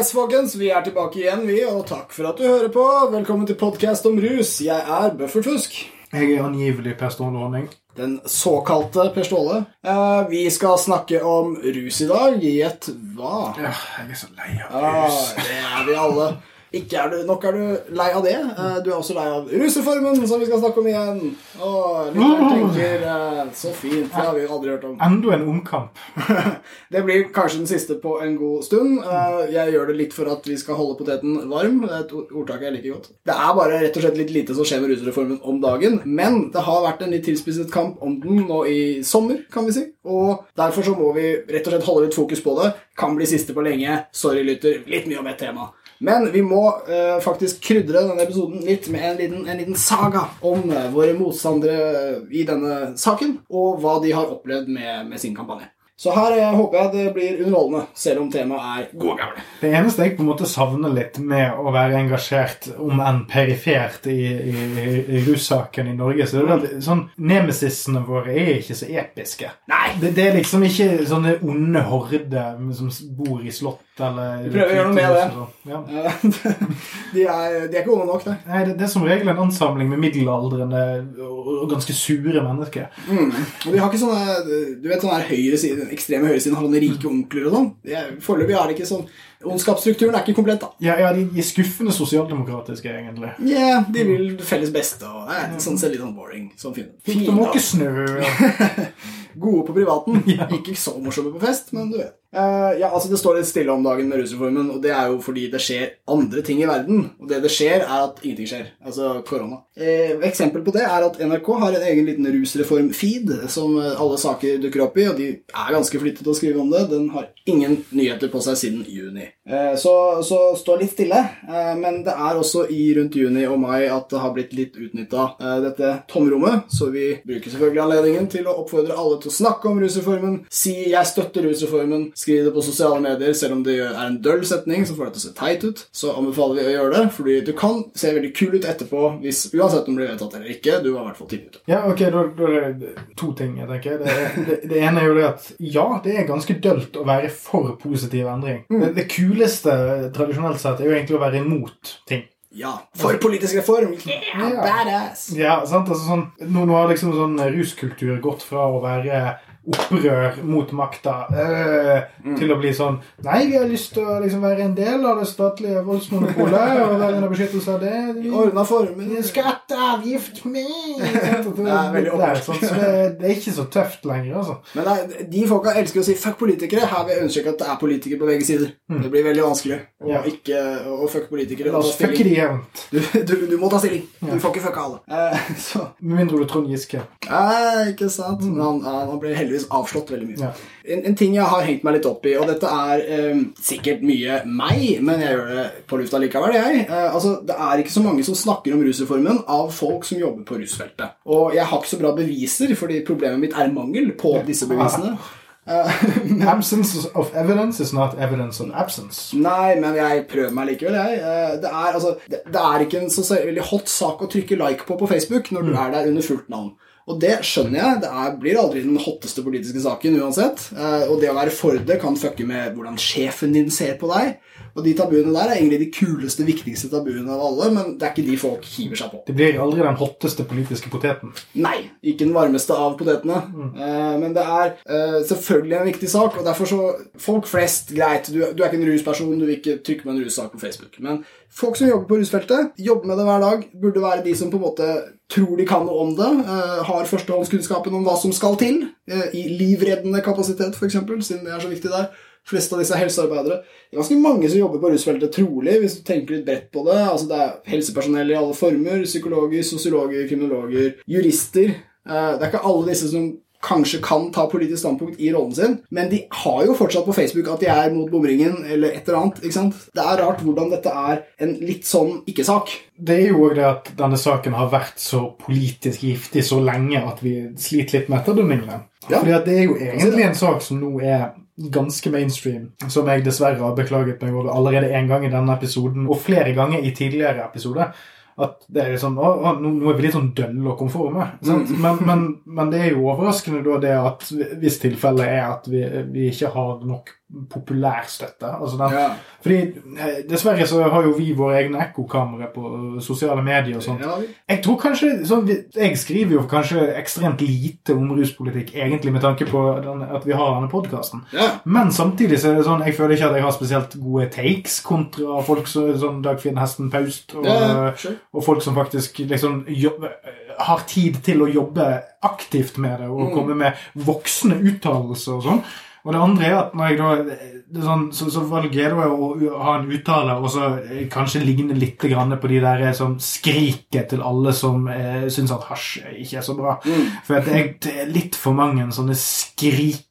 Yes, folkens, vi er tilbake igjen, vi, og takk for at du hører på. Velkommen til podkast om rus. Jeg er Buffert Fusk. Jeg er angivelig Per Ståle Ordning. Den såkalte Per Ståle. Eh, vi skal snakke om rus i dag. Gjett hva? Ja, jeg er så lei av Ah, Ja, det er vi alle. Ikke er du, nok er du lei av det. Eh, Du er også lei av rusreformen, som vi skal snakke om igjen. Og lytteren tenker eh, Så fint. Det har vi aldri hørt om. Enda en omkamp. Det blir kanskje den siste på en god stund. Eh, Jeg gjør det litt for at vi skal holde poteten varm. Det er et ordtak jeg liker godt. Det er bare rett og slett litt lite som skjer med rusreformen om dagen. Men det har vært en litt tilspisset kamp om den nå i sommer, kan vi si. Og derfor så må vi rett og slett holde litt fokus på det. Kan bli siste på lenge. Sorry, lytter. Litt mye om et tema. Men vi må eh, faktisk krydre denne episoden litt med en liten, en liten saga om eh, våre motstandere i denne saken, og hva de har opplevd med, med sin kampanje. Så her jeg håper jeg det blir underholdende, selv om temaet er gode gamle. Det eneste jeg på en måte savner litt med å være engasjert, om enn perifert, i, i, i russaken i Norge, så er det sånn, nemesisene våre er ikke så episke. Nei! Det, det er liksom ikke sånne onde horder som bor i slott eller Vi prøver å gjøre noe med det. sånn. Ja. Eh, de, er, de er ikke onde nok, det. Nei, det, det er som regel en ansamling med middelaldrende og ganske sure mennesker. Mm. Og vi har ikke sånne Du vet sånne her høyre side, den ekstreme høyresiden har noen rike onkler og sånn. Foreløpig er det ikke sånn Ondskapsstrukturen er ikke komplett, da. Ja, ja, de de er skuffende sosialdemokratiske, egentlig. Yeah, de vil felles beste, og det er sånn ser litt sånn boring. Sånn fin. Fikk de Fine, måkesnø? Gode på privaten. Ikke så morsomme på fest, men du vet. Uh, ja, altså Det står litt stille om dagen med rusreformen, og det er jo fordi det skjer andre ting i verden. Og det det skjer, er at ingenting skjer. Altså korona. Eh, eksempel på det er at NRK har en egen liten rusreform-feed som eh, alle saker dukker opp i, og de er ganske flittige til å skrive om det. Den har ingen nyheter på seg siden juni. Eh, så, så står litt stille. Eh, men det er også i rundt juni og mai at det har blitt litt utnytta, eh, dette tomrommet. Så vi bruker selvfølgelig anledningen til å oppfordre alle til å snakke om rusreformen. Si 'jeg støtter rusreformen'. Skriv det på sosiale medier, selv om det er en døll setning som får deg til å se teit ut. Så anbefaler vi å gjøre det, fordi du kan se veldig kul ut etterpå, hvis, uansett om det blir vedtatt eller ikke. Du var i hvert fall tidlig ute. Ja, ok, da, da er det to ting, jeg tenker. Det, det, det ene er jo det at ja, det er ganske dølt å være for positiv endring. Det, det kuleste tradisjonelt sett er jo egentlig å være imot ting. Ja, for politisk reform! Yeah, badass! Ja, sant? Altså, sånn, nå, nå har liksom sånn ruskultur gått fra å være opprør mot makta øh, til å bli sånn Nei, vi har lyst til å liksom være en del av det statlige voldsmonopolet og være under beskyttelse av det. Ordna former. Skatteavgift meg? Det er veldig det, er, sånn, så det, det er ikke så tøft lenger, altså. Men nei, de folka elsker å si 'fuck politikere'. Her vil jeg understreke at det er politikere på begge sider. Det blir veldig vanskelig å Ja. ikke å fuck politikere. La oss fucke de jevnt. Du, du, du må ta stilling. Ja. Du får ikke fucke alle. Eh, Med mindre du er Trond Giske. Nei, ikke sant. Men han, han ble heldigvis avslått veldig mye. Ja. En, en ting jeg har hengt meg litt opp i, og dette er eh, sikkert mye meg, men jeg gjør det på lufta likevel, jeg. Eh, altså, det er ikke så mange som snakker om rusreformen av folk som jobber på rusfeltet. Og jeg har ikke så bra beviser, fordi problemet mitt er mangel på disse bevisene. Absence of evidence is not evidence on absence. Nei, men jeg prøver meg likevel, jeg. Eh, Det er, altså, det, det er ikke en så veldig hot sak å trykke like på på Facebook når du er der under fullt navn. Og det skjønner jeg. Det er, blir aldri den hotteste politiske saken uansett. Eh, Og det å være for det kan fucke med hvordan sjefen din ser på deg. Og de tabuene der er egentlig de kuleste, viktigste tabuene av alle, men det er ikke de folk hiver seg på. Det blir aldri den hotteste politiske poteten. Nei, ikke den varmeste av potetene. Eh, men det er eh, selvfølgelig en viktig sak, og derfor så Folk flest, greit, du, du er ikke en rusperson, du vil ikke trykke med en russak på Facebook. Men folk som jobber på rusfeltet, jobber med det hver dag, burde være de som på en måte tror de kan noe om det, eh, har førstehåndskunnskapen om hva som skal til, i livreddende kapasitet, f.eks., siden det er så viktig der. Fleste av disse er helsearbeidere. Det er ganske mange som jobber på rusfeltet, trolig, hvis du tenker litt bredt på det. Altså, det er helsepersonell i alle former. Psykologer, sosiologer, kriminologer, jurister. Eh, Det er ikke alle disse som kanskje kan ta politisk standpunkt i rollen sin, men de har jo fortsatt på Facebook at de er mot bomringen eller et eller annet. ikke sant? Det er rart hvordan dette er en litt sånn ikke-sak. Det er jo òg det at denne saken har vært så politisk giftig så lenge at vi sliter litt med etterdønningene. Ja. Fordi det er jo egentlig en sak som nå er ganske mainstream, som jeg dessverre har beklaget meg over allerede én gang i denne episoden, og flere ganger i tidligere episoder. At det er sånn, å, å, nå, er vi litt sånn dølle og konforme. Sant? Men, men, men det er jo overraskende da det at hvis tilfellet er at vi, vi ikke har nok populærstøtte. Altså den, Ja. Fordi eh, dessverre så har jo vi våre egne ekkokamre på sosiale medier og sånt. Jeg tror kanskje, sånn, Jeg skriver jo kanskje ekstremt lite om ruspolitikk, egentlig med tanke på den, at vi har denne podkasten. ja. Men samtidig så er det sånn, jeg føler ikke at jeg har spesielt gode takes kontra folk som sånn Dagfinn Hesten Paust, og, Ja, sure. og folk som faktisk liksom jobber, har tid til å jobbe aktivt med det og Mm. komme med voksne uttalelser og sånn. Og det andre er at når jeg da, sånn, så, så valget er da å ha en uttale og så eh, kanskje ligne litt grann på de der eh, som skriker til alle som eh, syns at hasj ikke er så bra. Mm. For det er litt for mange sånne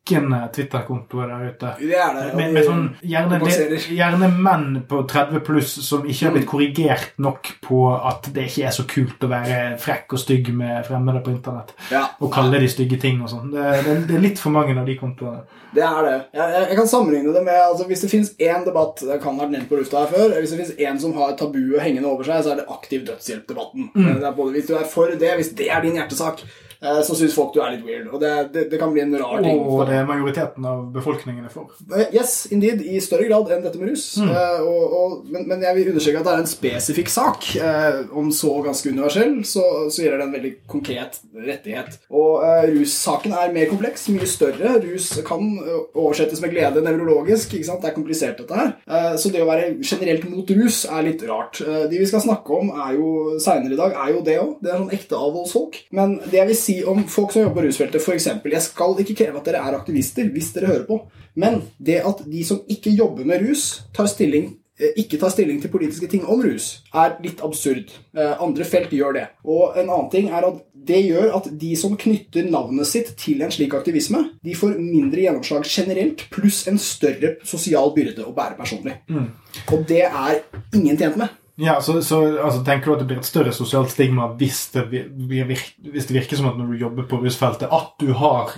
skrikende Twitter-kontoer der ute. Det er det. Med, med sånn, gjerne, gjerne menn på 30 pluss som ikke har blitt Mm. korrigert nok på at det ikke er så kult å være frekk og stygg med fremmede på internett. ja. Og kalle de stygge ting og sånn. Det, det, det er litt for mange av de kontoene. Det er det. Jeg, jeg, jeg kan sammenligne det med altså, Hvis det fins én debatt Det kan ha vært nevnt på lufta her før. Hvis det fins én som har tabuet hengende over seg, så er det aktiv dødshjelp-debatten. Det både Hvis du er for det, hvis det er din hjertesak, eh, så syns folk du er litt weird. Og det, det, det kan bli en rar ting. Og det er majoriteten av befolkningen er for. Eh, Yes, indeed. I større grad enn dette med rus. Eh, og, og, men, men jeg vil understreke at det er en spesifikk sak. Eh, om så ganske universell, så, så gjelder det en veldig konkret rettighet. Og uh, russaken er mer kompleks, mye større. Rus kan eh, oversettes med glede nevrologisk. ikke sant? Det er komplisert, dette her. Uh, så det å være generelt mot rus er litt rart. Uh, de vi skal snakke om er jo senere i dag, er jo det òg. Det er sånn ekte avholdsfolk. Men det jeg vil si om folk som jobber på rusfeltet, f.eks. Jeg skal ikke kreve at dere er aktivister hvis dere hører på. Men det at de som ikke jobber med rus, tar stilling eh, ikke tar stilling til politiske ting om rus, er litt absurd. Eh, Andre felt gjør det. Og en annen ting er at det gjør at de som knytter navnet sitt til en slik aktivisme, de får mindre gjennomslag generelt, pluss en større sosial byrde å bære personlig. Og det er ingen tjent med. Ja, så, så altså, Tenker du at det blir et større sosialt stigma hvis det, vir- vir- vir- hvis det virker som at når du jobber på rusfeltet, at du har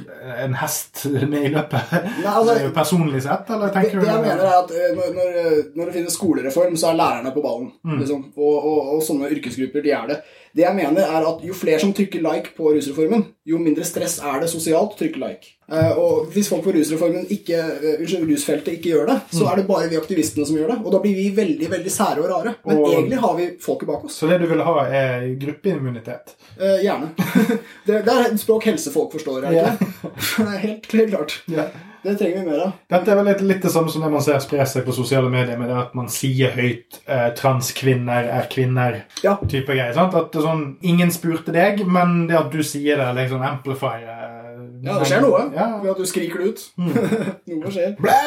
en hest med i løpet? Ja, altså- personlig sett, eller Det, tenker det du jeg mener er at eh, når, når, når det finnes skolereform, så er lærerne på ballen. Liksom. Og, og, og sånne yrkesgrupper, de er det. Det jeg mener er at Jo flere som trykker like på rusreformen, jo mindre stress er det sosialt å trykke like. Eh, og Hvis folk på rusreformen ikke, eh, rusfeltet ikke gjør det, så er det bare vi aktivistene som gjør det. Og da blir vi veldig veldig sære og rare. Men Og- egentlig har vi folket bak oss. Så det du vil ha, er gruppeimmunitet? Eh, gjerne. det, det er et språk helsefolk forstår, er det ikke? det er helt, helt klart. Ja. Det trenger vi mer av. Dette er vel litt, litt det samme som det man ser spre seg på sosiale medier, med det at man sier høyt eh, 'transkvinner er kvinner'. Ja. type greier, sant? At det er sånn, Ingen spurte deg, men det at du sier det, liksom amplifier eh, Ja, det skjer noe Ja. ved at du skriker det ut. noe skjer. Blæ!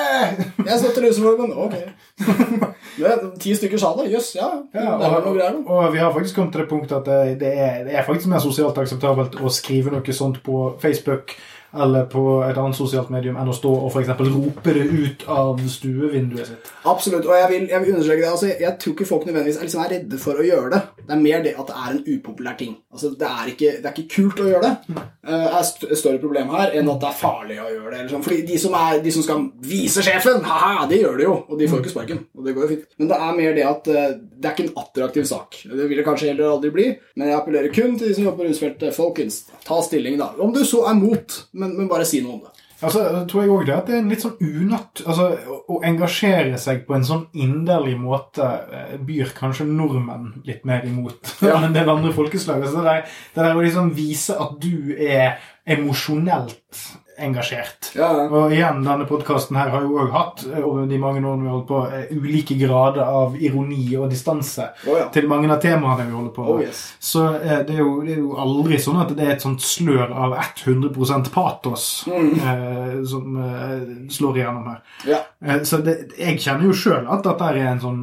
Jeg støtter rusreformen. Ok. Det Ti stykker sa det. Jøss, ja. Ja, det var noe greier, og, og vi har faktisk kommet til det punktet at det, det, er, det er faktisk mer sosialt akseptabelt å skrive noe sånt på Facebook eller på et annet sosialt medium enn å stå og for rope det ut av stuevinduet sitt. Absolutt. Og jeg vil, jeg vil understreke det. Altså, jeg tror ikke folk nødvendigvis er, liksom, er redde for å gjøre det. Det er mer det at det er en upopulær ting. Altså, det, er ikke, det er ikke kult å gjøre det. Det er st større problem her enn at det er farlig å gjøre det. Sånn. Fordi de som, er, de som skal vise sjefen, haha, de gjør det jo. Og de får ikke sparken. Og det går jo fint. Men det er mer det at uh, det er ikke en attraktiv sak. Det vil det kanskje heller aldri bli. Men jeg appellerer kun til de som jobber på rusfeltet. Folkens, ta stilling, da. Om du så er mot, men, men bare si noe om det. Altså, jeg tror jeg også det at det er en litt sånn unatt altså, å, engasjere seg på en sånn inderlig måte eh, byr kanskje nordmenn litt mer imot Ja. enn en del andre folkeslag. Altså, det der å liksom vise at du er emosjonelt engasjert. Ja, ja. Og igjen, denne podkasten her har jo òg hatt, eh, over de mange årene vi har holdt på, eh, ulike grader av ironi og distanse oh, ja. til mange av temaene vi holder på Oh, yes. Så eh, det er, jo, det er jo aldri sånn at det er et sånt slør av 100 patos eh, som eh, slår igjennom her. Ja. Eh, så det, jeg kjenner jo sjøl at dette er en sånn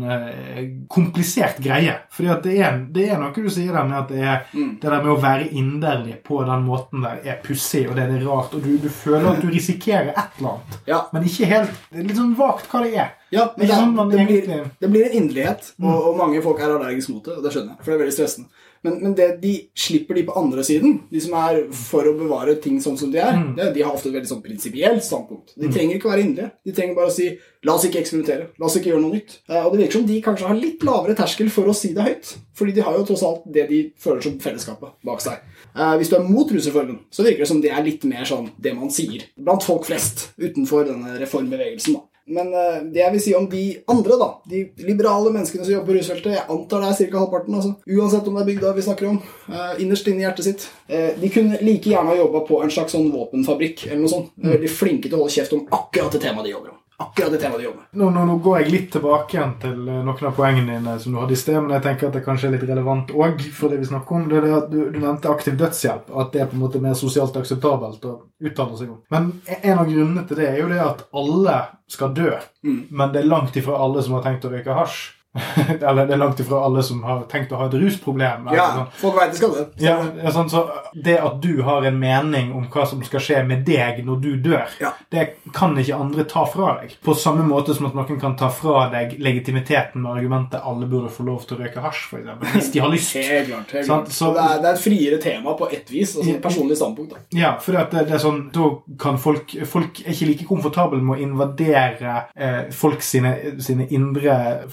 komplisert greie. Fordi at det er, det er noe du sier der med at det, er, det der med å være inderlig på den måten der er pussig, og det er rart, og du, du føler at du risikerer et eller annet. Ja. Men ikke helt Det er litt sånn vagt hva det er. Ja, men det, det, sånn det, blir, Mm. det blir en inderlighet, og, og mange folk er allergiske mot det. og det skjønner jeg, for det er veldig stressende. Men, men det de slipper de på andre siden, de som er for å bevare ting sånn som de er, Mm. det, de har ofte et veldig sånn prinsipielt standpunkt. De trenger ikke være inderlige. De trenger bare å si 'la oss ikke eksperimentere', la oss ikke gjøre noe nytt. Eh, og det virker som de kanskje har litt lavere terskel for å si det høyt. Fordi de har jo tross alt det de føler som fellesskapet bak seg. Eh, hvis du er mot rusreformen, så virker det som det er litt mer sånn det man sier blant folk flest utenfor denne reformbevegelsen. da. Men eh, det jeg vil si om de andre, da, de liberale menneskene som jobber på rusfeltet, jeg antar det er ca. halvparten, altså. uansett om det er bygda vi snakker om, eh, innerst inne i hjertet sitt, eh, de kunne like gjerne ha jobba på en slags sånn våpenfabrikk eller noe sånt. De er veldig flinke til å holde kjeft om akkurat det temaet de jobber om. Akkurat det temaet du jobber med. Nå, nå, nå går jeg litt tilbake igjen til eh, noen av poengene dine som du hadde i sted, men jeg tenker at det kanskje er litt relevant òg for det vi snakker om. Det er det at du, du nevnte aktiv dødshjelp, at det er på en måte mer sosialt akseptabelt å uttale seg om. Men en av grunnene til det er jo det at alle skal dø, men det er langt ifra alle som har tenkt å røyke hasj. Eller det er langt ifra alle som har tenkt å ha et rusproblem. Ja, sånn. folk vet de skal det. Ja, sånn, så Det at du har en mening om hva som skal skje med deg når du dør, Ja. det kan ikke andre ta fra deg. På samme måte som at noen kan ta fra deg legitimiteten med argumentet 'alle burde få lov til å røyke hasj', f.eks. hvis de har lyst. Helt klart. helt klart. så- det, er, det er et friere tema på ett vis. altså et Personlig standpunkt. da. Ja, for det, det er sånn, da kan folk Folk er ikke like komfortable med å invadere eh, folk sine, sine indre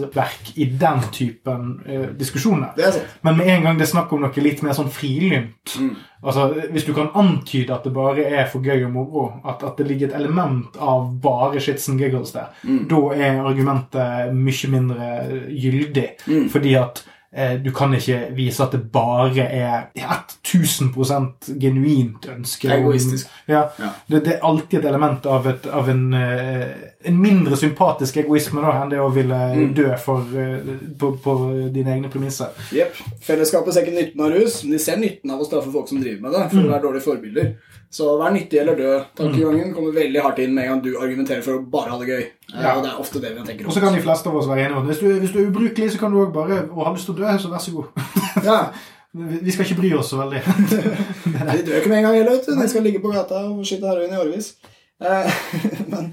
forsvarsverk i den typen eh, diskusjoner. Er. Men med en gang det er snakk om noe litt mer sånn frilynt altså Hvis du kan antyde at det bare er for gøy og moro, at, at det ligger et element av bare Skitsen giggles der, da er argumentet mye mindre gyldig. Fordi at du kan ikke vise at det bare er 1000 genuint ønske Egoistisk. Ja, Ja. Det, det er alltid et element av, et, av en, eh, en mindre sympatisk egoisme da, enn det å ville dø for, eh, på, på dine egne premisser. Jepp. Fellesskapet ser ikke nytten av rus, men de ser nytten av å straffe folk som driver med det, for å være dårlige forbilder. Så vær nyttig eller død. Tankegangen kommer veldig hardt inn med en gang du argumenterer for å bare ha det gøy. Ja. Og det er ofte det vi tenker Og så kan de fleste av oss være enige om hvis du, hvis du er ubrukelig, så kan du òg bare og har lyst til å dø, så vær så god. Ja, Vi skal ikke bry oss så veldig. De dør ikke med en gang heller, vet du. De skal ligge på gata og skyte heroin i årevis. Eh, Men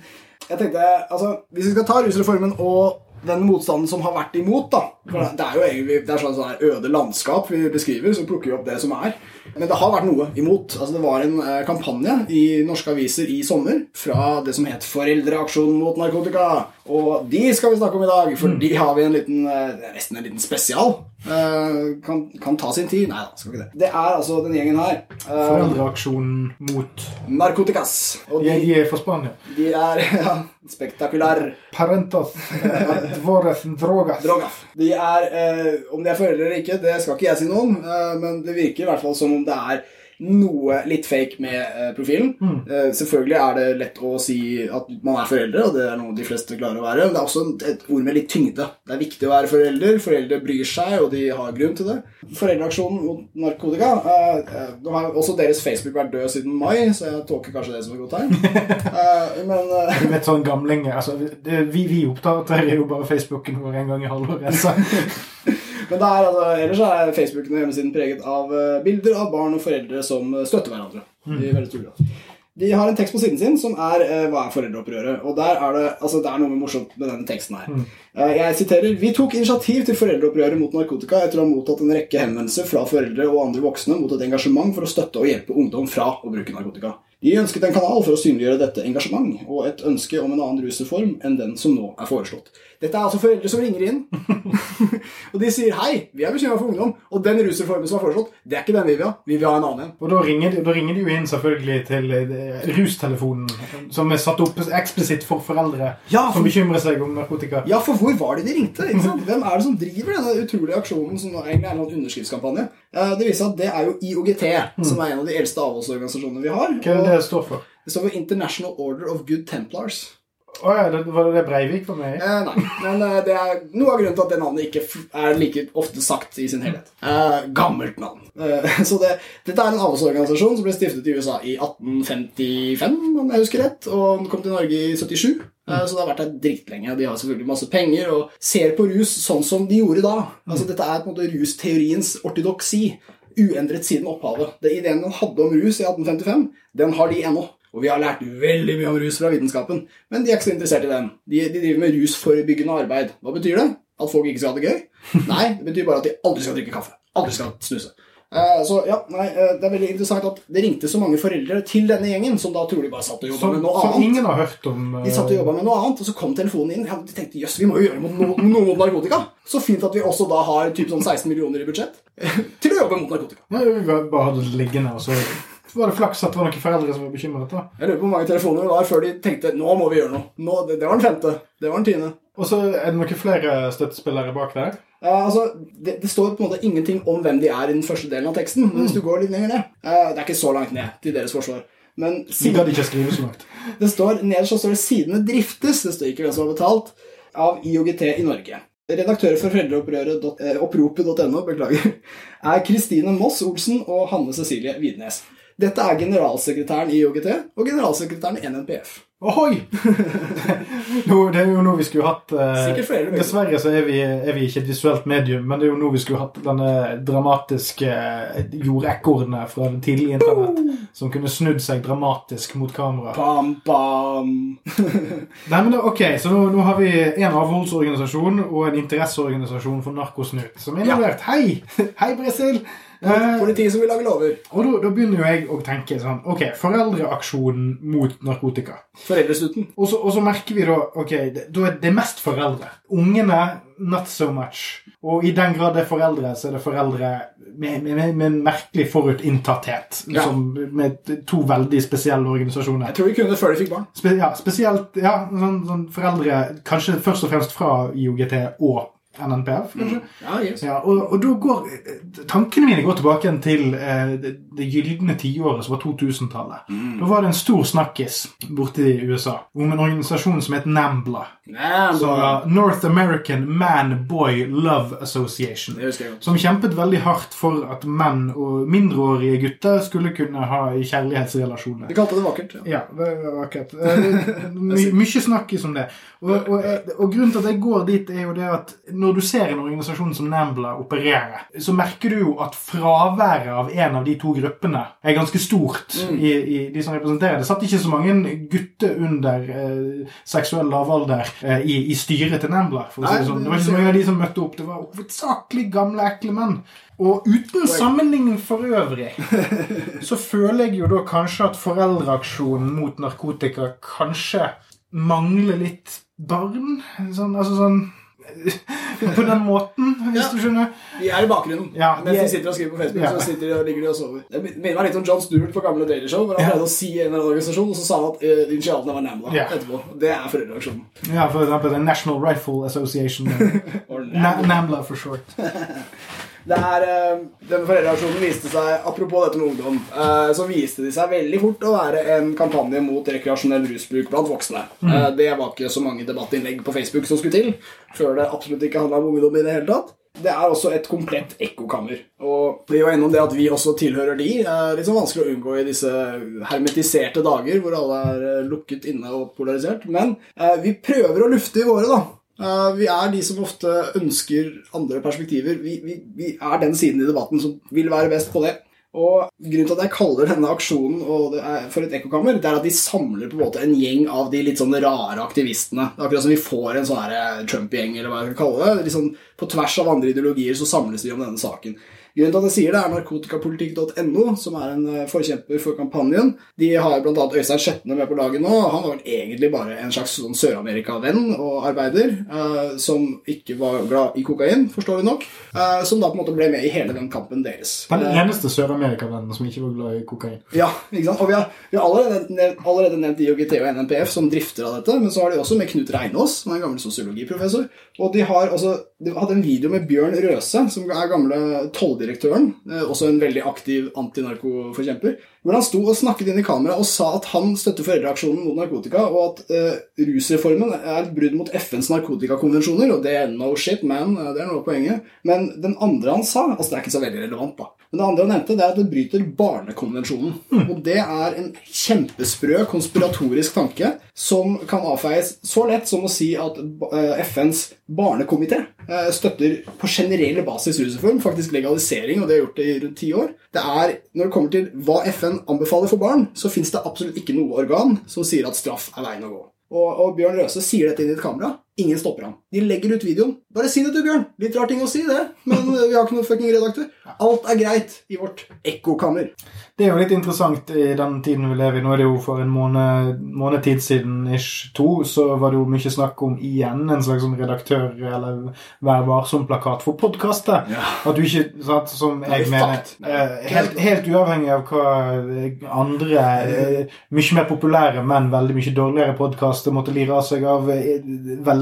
jeg tenkte, altså, hvis vi skal ta rusreformen og den motstanden som har vært imot, da for Det er jo egentlig det er sånn, sånn øde landskap vi beskriver, så plukker vi opp det som er. Men det har vært noe imot. Altså, det var en eh, kampanje i norske aviser i sommer fra det som het Foreldreaksjon mot narkotika. Og de skal vi snakke om i dag, for de har vi en liten eh, nesten en liten spesial. Eh, kan, kan ta sin tid. Nei da, skal ikke det. Det er altså den gjengen her. eh, Foreldreaksjonen mot Narkotikas. Og de, de, er fra Spania. de er ja, spektakulær. Parentos dvores drogas. drogas. De er, eh, Om de er foreldre eller ikke, det skal ikke jeg si noe om, men det virker i hvert fall som om det er noe litt fake med eh, profilen. Uh, selvfølgelig er det lett å si at man er foreldre, og det er noe de fleste klarer å være, men det er også et ord med litt tyngde. Det er viktig å være forelder. Foreldre bryr seg, og de har grunn til det. Foreldreaksjonen mot narkotika eh, Nå har også deres Facebook vært død siden mai, så jeg tolker kanskje det som et godt tegn. Uh, men Du vet sånn gamling altså, det, Vi, vi oppdaterer jo bare Facebooken vår en gang i halvåret. Men det er, altså, ellers er Facebooken og hjemmesiden preget av eh, bilder av barn og foreldre som eh, støtter hverandre. I veldig stor grad. De har en tekst på siden sin som er eh, 'Hva er foreldreopprøret?' Og der er det, altså, det er noe morsomt med denne teksten her. Eh, jeg siterer 'Vi tok initiativ til foreldreopprøret mot narkotika etter å ha mottatt en rekke henvendelser fra foreldre og andre voksne mot et engasjement for å støtte og hjelpe ungdom fra å bruke narkotika. De ønsket en kanal for å synliggjøre dette engasjement, og et ønske om en annen rusreform enn den som nå er foreslått. Dette er altså foreldre som ringer inn, og de sier 'Hei, vi er bekymra for ungdom', og den rusreformen som er foreslått, det er ikke den vi vil ha. Vi vil ha en annen en. Og da ringer, de, da ringer de jo inn selvfølgelig til eh, rustelefonen, som er satt opp eksplisitt for foreldre Ja, for- som bekymrer seg om narkotika. Ja, for hvor var det de ringte? Hvem er det som driver denne utrolige aksjonen som egentlig er en eller underskriftskampanje? Det viser at det er jo IOGT, som er en av de eldste avholdsorganisasjonene vi har. Hva er det det står for? Det står for International Order of Good Templars. Å ja, det, var det Breivik var med i? Eh, nei, men eh, det er noe av grunnen til at det navnet ikke er like ofte sagt i sin helhet. Eh, gammelt navn. Eh, så det, dette er en avholdsorganisasjon som ble stiftet i USA i 1855, om jeg husker rett, og den kom til Norge i 77. Eh, Så det har vært der dritlenge. De har selvfølgelig masse penger og ser på rus sånn som de gjorde da. Altså Dette er på en måte rusteoriens ortodoksi. Uendret siden opphavet. Det Ideen den hadde om rus i 1855, den har de ennå. Og vi har lært veldig mye om rus fra vitenskapen, men de er ikke så interessert i den. De, de driver med rusforebyggende arbeid. Hva betyr det? At folk ikke skal ha det gøy? Nei, det betyr bare at de aldri skal drikke kaffe. Aldri skal snuse. Eh, så ja, nei, eh, Det er veldig interessant at det ringte så mange foreldre til denne gjengen, som da trolig bare satt og jobba med noe som annet. ingen har hørt om. Uh... De satt og jobba med noe annet, og så kom telefonen inn. Ja, de tenkte jøss, vi må jo gjøre mot no noe mot narkotika. Så fint at vi også da har typ sånn 16 millioner i budsjett til å jobbe mot narkotika. Ja, vi bare bare hadde det liggende, og så var det flaks at det var noen foreldre som var bekymret. da. Jeg lurer på hvor mange telefoner det var før de tenkte nå må vi gjøre noe. Nå, det, det var den femte. Det var den tiende. Og så er det noen flere støttespillere bak der. Ja, altså, det, det står på en måte ingenting om hvem de er i den første delen av teksten. Men hvis du går litt lenger ned uh, Det er ikke så langt ned til deres forsvar. Men De siden, de ikke skrive så langt. det står, nederst står det 'sidene driftes'. Det står ikke hvem som har betalt. Av IOGT i Norge. Redaktører for foreldreoppropet.no beklager, er Kristine Moss Olsen og Hanne Cecilie Widnes. Dette er generalsekretæren i IOGT og generalsekretæren i NNPF. Ohoi! Det er jo nå vi skulle hatt eh, flere. Dessverre så er vi, er vi ikke et visuelt medium, men det er jo nå vi skulle hatt denne dramatiske eh, jordekornet fra det tidlige internett, som kunne snudd seg dramatisk mot kamera. Bam, bam. Nei, men da, ok, Så nå, nå har vi en avholdsorganisasjon og en interesseorganisasjon for narkosnut som er involvert. Hei! Hei, Brasil! Eh, Politiet som vil lage lover. og da, da begynner jo jeg å tenke sånn Ok, foreldreaksjonen mot narkotika. Foreldrestuten. Og og så merker vi da ok, det, da er det mest foreldre. Ungene not so much. Og i den grad det er foreldre, så er det foreldre med, med, med, med en merkelig forutinntatthet. Ja. Som, med to veldig spesielle organisasjoner. Jeg tror vi kunne det før de fikk barn. Spe, ja, spesielt ja, sånn, sånn foreldre kanskje først og fremst fra IOGT og NNPF, kanskje. Ja, yes. Ja, og, og da går eh, Tankene mine går tilbake til eh, det, det gylne tiåret som var 2000-tallet. Da var det en stor snakkis borte i USA om en organisasjon som het NAMBLA. Nambla. Så, North American Man Boy Love Association. Som kjempet veldig hardt for at menn og mindreårige gutter skulle kunne ha kjærlighetsrelasjoner. De kalte det vakkert. Ja. Ja, det var vakkert. Eh, My, mye snakkis om det. Og, og, og grunnen til at jeg går dit, er jo det at når du ser en organisasjon som Nambla operere, så merker du jo at fraværet av en av de to gruppene er ganske stort i, i de som representerer. Det satt ikke så mange gutter under eh, seksuell lavalder eh, i, i styret til Nambla. For å si det sånn. Det var ikke så mange av de som møtte opp. Det var hovedsakelig gamle, ekle menn. Og uten sammenligning for øvrig så føler jeg jo da kanskje at foreldreaksjonen mot narkotika kanskje mangler litt barn. Sånn, altså sånn På den måten, hvis Ja. du skjønner. De er i bakgrunnen. Ja, Mens de er- de sitter og skriver på Facebook, Ja. så sitter de og ligger de og sover. Det minner meg litt om John Stewart på gamle Daily Show, hvor han pleide å si en eller annen organisasjon, og så sa han at uh, initialene var NAMLA Ja. etterpå. Det er foreldreaksjonen. Ja, for eksempel The National Rifle Association. NAMLA. For short. Det er, eh, denne foreldreaksjonen viste seg, apropos dette med ungdom, eh, så viste de seg veldig fort å være en kampanje mot rekreasjonell rusbruk blant voksne. Mm. det var ikke så mange debattinnlegg på Facebook som skulle til, før det absolutt ikke handla om ungdom i det hele tatt. Det er også et komplett ekkokammer. Og vi var innom det at vi også tilhører de. er litt sånn vanskelig å unngå i disse hermetiserte dager hvor alle er eh, lukket inne og polarisert. Men eh, vi prøver å lufte i våre, da. Eh, vi er de som ofte ønsker andre perspektiver. Vi, vi, vi er den siden i debatten som vil være best på det. Og Grunnen til at jeg kaller denne aksjonen for et ekkokammer, det er at de samler på en måte en gjeng av de litt sånn rare aktivistene. Det er akkurat som vi får en sånn Trump-gjeng, eller hva jeg skal kalle det. Liksom på tvers av andre ideologier så samles vi om denne saken. Grunnen til at jeg sier det, er narkotikapolitikk.no, som er en eh, forkjemper for kampanjen. De har bl.a. Øystein Skjetne med på laget nå. Han var vel egentlig bare en slags sånn Sør-Amerika-venn og arbeider, eh, som ikke var glad i kokain, forstår vi nok. Eh, som da på en måte ble med i hele den kampen deres. Den Eh, eneste Sør-Amerika-vennen som ikke var glad i kokain. ja, ikke sant? Og vi har, vi har allerede, allerede nevnt IOGT og NNPF som drifter av dette, men så har de også med Knut Reinås, som er en gammel sosiologiprofessor. Og de har også de hadde en video med Bjørn Røse, som er gamle tolldirektøren, eh, også en veldig aktiv antinarkoforkjemper, hvor han sto og snakket inn i kamera og sa at han støtter foreldreaksjonen mot narkotika, og at uh, rusreformen er et brudd mot FNs narkotikakonvensjoner, og det er no shit, man, eh, det er noe av poenget. Men den andre han sa, altså det er ikke så veldig relevant da, men det andre han nevnte, det er at det bryter barnekonvensjonen. Og det er en kjempesprø konspiratorisk tanke som kan avfeies så lett som å si at eh, FNs barnekomité eh, støtter på generell basis rusreform, faktisk legalisering, og det har gjort det i rundt ti år. Det er, Når det kommer til hva FN anbefaler for barn, så fins det absolutt ikke noe organ som sier at straff er veien å gå. Og, og Bjørn Røse sier dette inn i et kamera. Ingen stopper ham. De legger ut videoen. Bare si det til Bjørn. Litt rar ting å si, det, men vi har ikke noen fucking redaktør. Alt er greit i vårt ekkokammer. Det er jo litt interessant i den tiden vi lever i. Nå er det jo for en måned, måned tid siden, ish to, så var det jo mye snakk om igjen en slags sånn redaktør- eller Vær varsom-plakat for podkaster. Ja. At du ikke, sant, som jeg mener eh, helt, helt uavhengig av hva eh, andre eh, mye mer populære, men veldig mye dårligere podkaster måtte lire av seg av eh,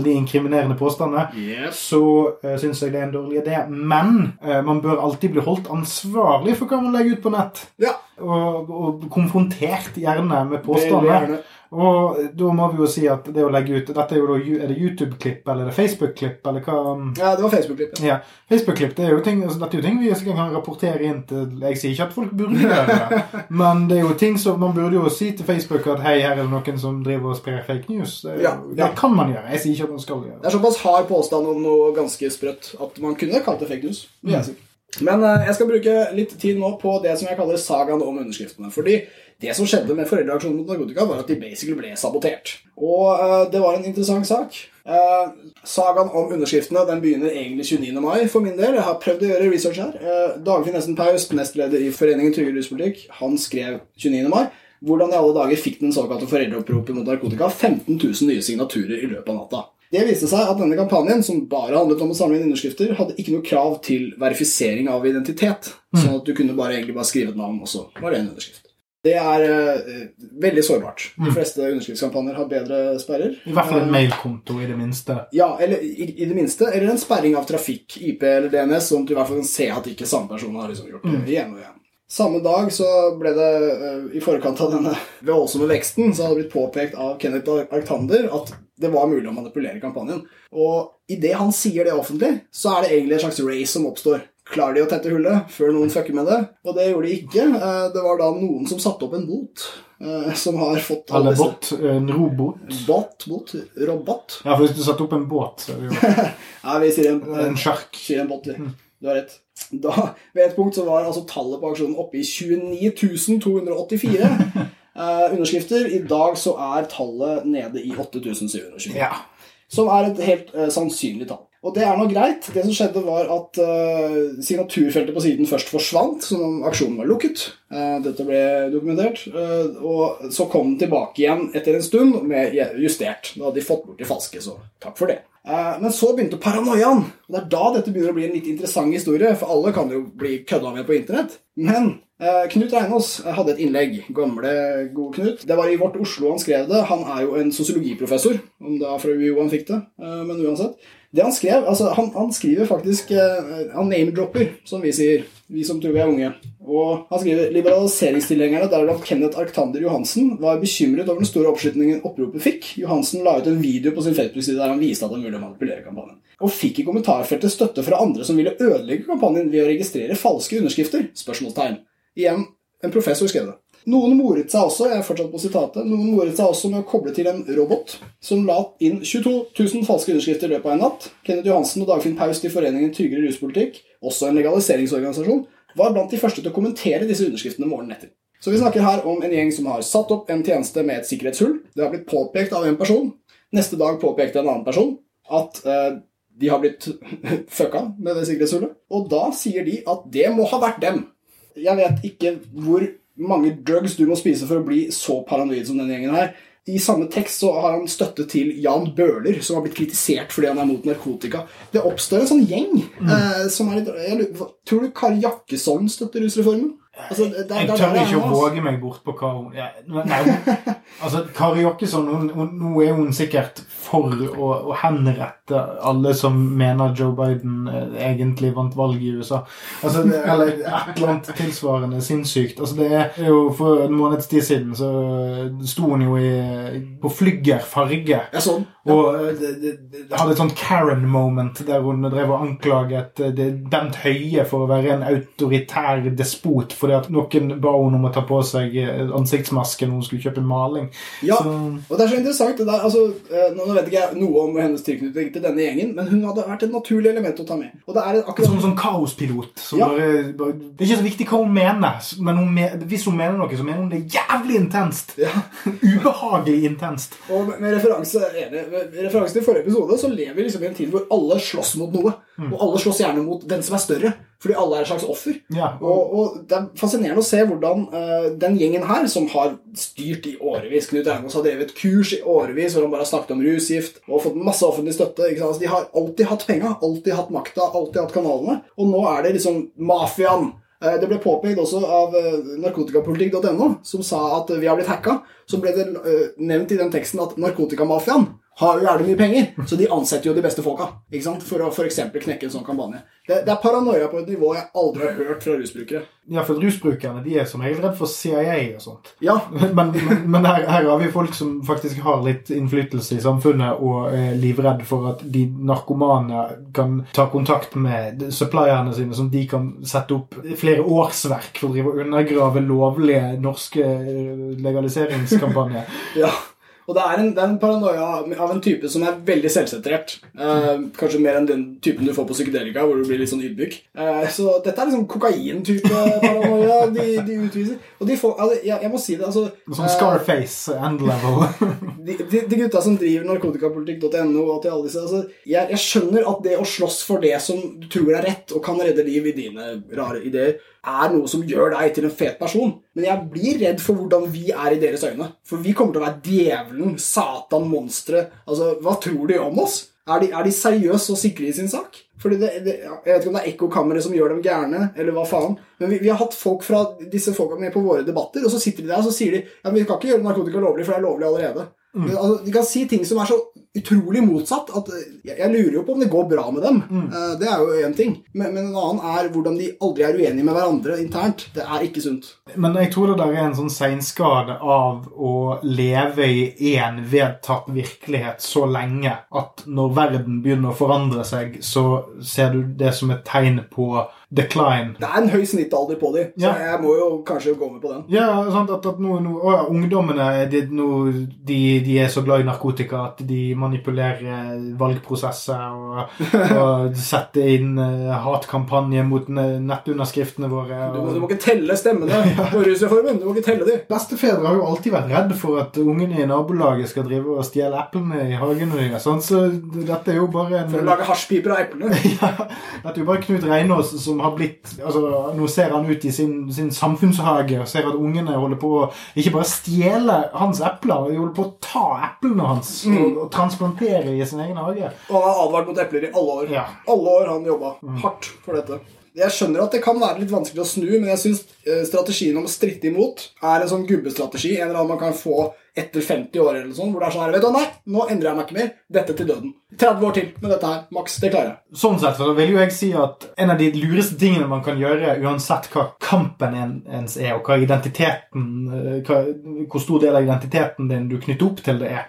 veldig inkriminerende påstander Yes. så uh, syns jeg det er en dårlig idé. Men uh, man bør alltid bli holdt ansvarlig for hva man legger ut på nett. Ja, Og, og konfrontert gjerne med påstander. Og da må vi jo si at det å legge ut Dette er jo da Er det YouTube-klipp eller er det Facebook-klipp, eller hva? Ja, det var Facebook-klipp. Ja. Ja, Facebook-klipp det er jo ting, altså, dette er jo ting vi kan rapportere inn til Jeg sier ikke at folk burde gjøre det, men det er jo ting som man burde jo si til Facebook at hei, her er det noen som driver og sprer fake news. Det, Ja, ja. det kan man gjøre. Jeg sier ikke at man skal gjøre Det det. er såpass hard påstand om noe ganske sprøtt at man kunne kalt det fake news. si. Men eh, jeg skal bruke litt tid nå på det som jeg kaller sagaen om underskriftene. Fordi det som skjedde med Foreldreaksjonen mot narkotika, var at de basically ble sabotert. Og uh, det var en interessant sak. Uh, sagaen om underskriftene den begynner egentlig 29. mai for min del. Jeg har prøvd å gjøre research her. Uh, Dagfinn Esten Paus, nestleder i Foreningen Trygge ruspolitikk, han skrev 29. mai. Hvordan i alle dager fikk den såkalte foreldreoppropet mot narkotika 15 000 nye signaturer i løpet av natta? Det viste seg at denne kampanjen, som bare handlet om å samle inn underskrifter, hadde ikke noe krav til verifisering av identitet. Sånn at du kunne bare egentlig bare skrive et navn, og så var det en underskrift. Det er uh, veldig sårbart. De fleste underskriftskampanjer har bedre sperrer. I hvert fall en Eh, mailkonto, i det minste. ja, eller i, i det minste. Eller en sperring av trafikk, IP eller DNS, sånn at du i hvert fall kan se at ikke samme person har liksom gjort det igjen og igjen. Samme dag så ble det, eh, i forkant av denne voldsomme veksten, så hadde det blitt påpekt av Kenneth Arctander at det var mulig å manipulere kampanjen. Og idet han sier det offentlig, så er det egentlig en slags race som oppstår. Klarer de å tette hullet før noen fucker med det? Og det gjorde de ikke. Eh, Det var da noen som satte opp en bot, eh, som har fått Eller bot. En robot. Bot, bot, robot. Ja, for hvis du satte opp en båt, så er det jo Ja, vi sier en, en sjark. sier en bot. vi. Du har rett. Da, ved et punkt så var altså tallet på aksjonen oppe i 29 284 eh, underskrifter. I dag så er tallet nede i 8720. Ja. Som er et helt eh, sannsynlig tall. Og det er nå greit. Det som skjedde, var at eh, signaturfeltet på siden først forsvant, som om aksjonen var lukket. Eh, dette ble dokumentert. eh, og så kom den tilbake igjen etter en stund med justert. Da hadde de fått bort de falske, så takk for det. Eh, men så begynte paranoiaen. Og det er da dette begynner å bli en litt interessant historie, for alle kan jo bli kødda med på internett. Men eh, Knut Reinås hadde et innlegg. Gamle, gode Knut. Det var i Vårt Oslo han skrev det. Han er jo en sosiologiprofessor, om det er fra UiO han fikk det. eh, men uansett. Det han skrev, altså han, han skriver faktisk eh, Han name-dropper, som vi sier. Vi som tror vi er unge. Og han skriver liberaliseringstilhengerne, deriblant Kenneth Arctander Johansen, var bekymret over den store oppslutningen oppropet fikk. Johansen la ut en video på sin Facebook-side der han viste at han ville manipulere kampanjen. Og fikk i kommentarfeltet støtte fra andre som ville ødelegge kampanjen ved å registrere falske underskrifter? Spørsmålstegn. Igjen, en professor skrev det. Noen moret seg også jeg er fortsatt på sitatet, noen moret seg også med å koble til en robot som la inn 22 000 falske underskrifter i løpet av en natt. Kenneth Johansen og Dagfinn Paust i Foreningen Tryggere ruspolitikk, også en legaliseringsorganisasjon, var blant de første til å kommentere disse underskriftene morgenen etter. Så vi snakker her om en gjeng som har satt opp en tjeneste med et sikkerhetshull. Det har blitt påpekt av en person. Neste dag påpekte en annen person at eh, de har blitt fucka med det sikkerhetshullet. Og da sier de at det må ha vært dem. Jeg vet ikke hvor mange drugs du må spise for å bli så paranoid som denne gjengen her. I samme tekst så har han støtte til Jan Bøhler, som har blitt kritisert fordi han er mot narkotika. Det oppstår en sånn gjeng. Eh, som er jeg, lurer- tror du Kari Jakkesson støtter rusreformen? Altså, der, Jeg tør ikke å våge meg bort på hva hun ja, Nei, altså Kari Jakkesson, nå er hun sikkert for å, å henrette alle som mener Joe Biden eh, egentlig vant valget i USA. Altså, det, eller et eller annet tilsvarende sinnssykt. Altså, det er jo For en måneds tid siden så sto hun jo i, på Flygger farge. Ja, sånn. Og eh, det, hadde et sånt Karen-moment der hun drev og anklaget eh, det- Bent Høie for å være en autoritær despot fordi at noen ba henne om å ta på seg eh, ansiktsmaske når hun skulle kjøpe maling. Ja, Så, og det er så interessant. Det der, altså, eh, nå vet ikke jeg noe om hennes tilknytning spilte denne gjengen, men hun hadde vært et naturlig element å ta med. Og det er akkurat Som en sånn kaospilot. Som Ja. bare, bare, det er ikke så viktig hva hun mener, men hun hvis hun mener noe, så mener hun det jævlig intenst. ja. Ubehagelig intenst. Og med- med referanse, med referanse til forrige episode så lever vi liksom i en tid hvor alle slåss mot noe. Og alle slåss gjerne mot den som er større, fordi alle er et slags offer. Ja, Og, og Det er fascinerende å se hvordan uh, den gjengen her, som har styrt i årevis Knut Reinås har drevet kurs i årevis hvor han bare har snakket om rusgift og fått masse offentlig støtte. Altså, de har alltid hatt penga, alltid hatt makta, alltid hatt kanalene. Og nå er det liksom mafiaen. Eh, Det ble påpekt også av eh, narkotikapolitikk.no, som sa at vi har blitt hacka. Så ble det nevnt i den teksten at narkotikamafiaen har jo jævlig mye penger, så de ansetter jo de beste folka ikke sant? for å f.eks. knekke en sånn kampanje. Det, det er paranoia på et nivå jeg aldri har hørt fra rusbrukere. ja, for rusbrukerne de er som regel redd for CIA og sånt. Ja, Men, men, men her, her har vi folk som faktisk har litt innflytelse i samfunnet og er livredd for at de narkomane kan ta kontakt med supplierne sine, som de kan sette opp flere årsverk for å undergrave lovlige norske legaliseringskampanjer. Ja. Og det er, en, det er en paranoia av en type som er veldig selvsentrert. Eh, kanskje mer enn den typen du får på psykedelika, hvor du blir litt sånn ydmyk. Eh, så dette er liksom kokain-type paranoia de, de utviser. Og de får, altså, jeg, jeg må si det, altså Som Scarface end level. de, de, de gutta som driver narkotikapolitikk.no og til alle disse altså, jeg, jeg skjønner at det å slåss for det som du tror er rett, og kan redde liv i dine rare ideer, er noe som gjør deg til en fet person. Men jeg blir redd for hvordan vi er i deres øyne. For vi kommer til å være djevelen, Satan, monsteret. Altså, hva tror de om oss? Er de, er de seriøse og sikre i sin sak? Fordi det, det, Jeg vet ikke om det er ekkokammeret som gjør dem gærne, eller hva faen. Men vi, vi har hatt folk fra disse folka med på våre debatter, og så sitter de der og så sier de, ja, men vi kan ikke gjøre narkotika lovlig, for det er lovlig allerede. Mm. altså, de kan si ting som er så utrolig motsatt at eh, jeg, lurer jo på om det går bra med dem. Eh, det er jo én ting. Men, men en annen er hvordan de aldri er uenige med hverandre internt. Det er ikke sunt. Men jeg tror det der er en sånn seinskade av å leve i én vedtatt virkelighet så lenge at når verden begynner å forandre seg, så ser du det som et tegn på decline. Det er en høy snittalder på dem, så Ja. jeg må jo kanskje gå med på den. Ja, sant, at, at nå, nå, å, ja, Ungdommene de, nå, de, de er så glad i narkotika at de manipulerer valgprosesser og, og setter inn uh, hatkampanje mot nettunderskriftene våre. Du, må- du må ikke telle stemmene på rusreformen. Du må ikke telle dem. Bestefedre har jo alltid vært redd for at ungene i nabolaget skal drive og stjele eplene i hagen deres. sånn, Så dette er jo bare en For å lage hasjpiper av eplene. ja, Dette er jo bare Knut Reinås som har blitt altså, Nå ser han ut i sin, sin samfunnshage og ser at ungene holder på å ikke bare stjele hans epler, de holder på å ta eplene hans og, og transplantere i sin egen hage. Og han har advart mot epler i alle år. Ja. Alle år han jobba hardt for dette. Jeg skjønner at det kan være litt vanskelig å snu, men jeg syns strategien om å stritte imot er en sånn gubbestrategi. En eller annen man kan få etter 50 år, eller sånn, hvor det er sånn her Vet du nei, nå endrer jeg meg ikke mer. Dette til døden. 30 år til med dette her. Maks. Det klarer jeg. Sånn sett så vil jo jeg si at en av de lureste tingene man kan gjøre, uansett hva kampen ens er, og hva identiteten, eh, hva, hvor stor del av identiteten din du knytter opp til det er,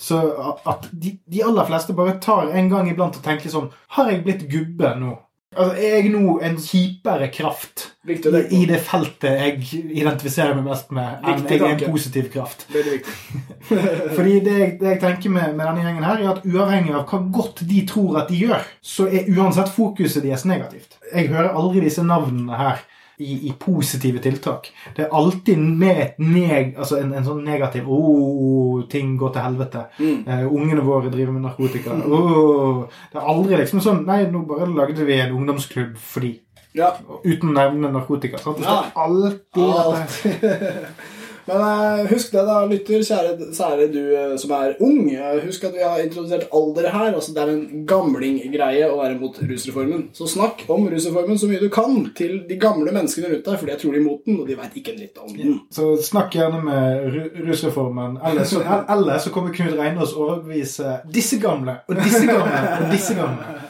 så at de, de aller fleste bare tar en gang iblant og tenker sånn Har jeg blitt gubbe nå? Altså, Er jeg nå en kjipere kraft Viktig det i, i det feltet jeg identifiserer meg mest med, enn jeg er en positiv kraft? Veldig viktig. Fordi det, jeg- det jeg tenker med, med denne gjengen her, er at uavhengig av hva godt de tror at de gjør, så er uansett fokuset deres negativt. Jeg hører aldri disse navnene her i, i positive tiltak. Det er alltid med et neg, altså en, en sånn negativ Åh, ting går til helvete. Eh, ungene våre driver med narkotika. Åh. Det er aldri liksom sånn Nei, nå bare lagde vi en ungdomsklubb fordi Ja. Uten å nevne narkotika. Sant? Det er står alltid dette. Men eh, husk det, da, lytter, kjære, kjære du eh, som er ung. Eh, husk at vi har introdusert alder her. altså Det er en gamlinggreie å være mot rusreformen. Så snakk om rusreformen så mye du kan til de gamle menneskene rundt deg, for de er imot den, og de veit ikke en dritt om den. Så snakk gjerne med rusreformen. Eller så, eller så kommer Knut Reinås overbevise disse gamle og disse gamle og disse gamle.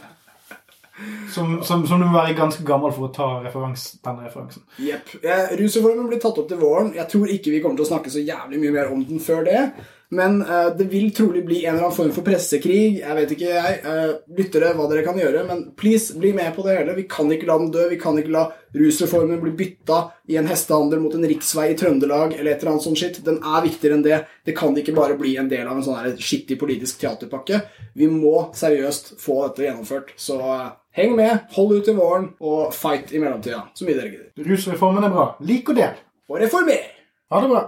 Som, som, som du må være ganske gammel for å ta referans, denne referansen. Jepp. Eh, Rusreformen blir tatt opp til våren. Jeg tror ikke vi kommer til å snakke så jævlig mye mer om den før det. Men eh, det vil trolig bli en eller annen form for pressekrig. Jeg vet ikke, jeg. Eh, lyttere, hva dere kan gjøre. Men please, bli med på det hele. Vi kan ikke la den dø. Vi kan ikke la rusreformen bli bytta i en hestehandel mot en riksvei i Trøndelag eller et eller annet sånt shit. Den er viktigere enn det. Det kan ikke bare bli en del av en sånn skittig politisk teaterpakke. Vi må seriøst få dette gjennomført. Så eh, heng med, hold ut til våren, og fight i mellomtida. Så mye dere gidder. Rusreformen er bra. Lik og del. Og reformer! Ha det bra.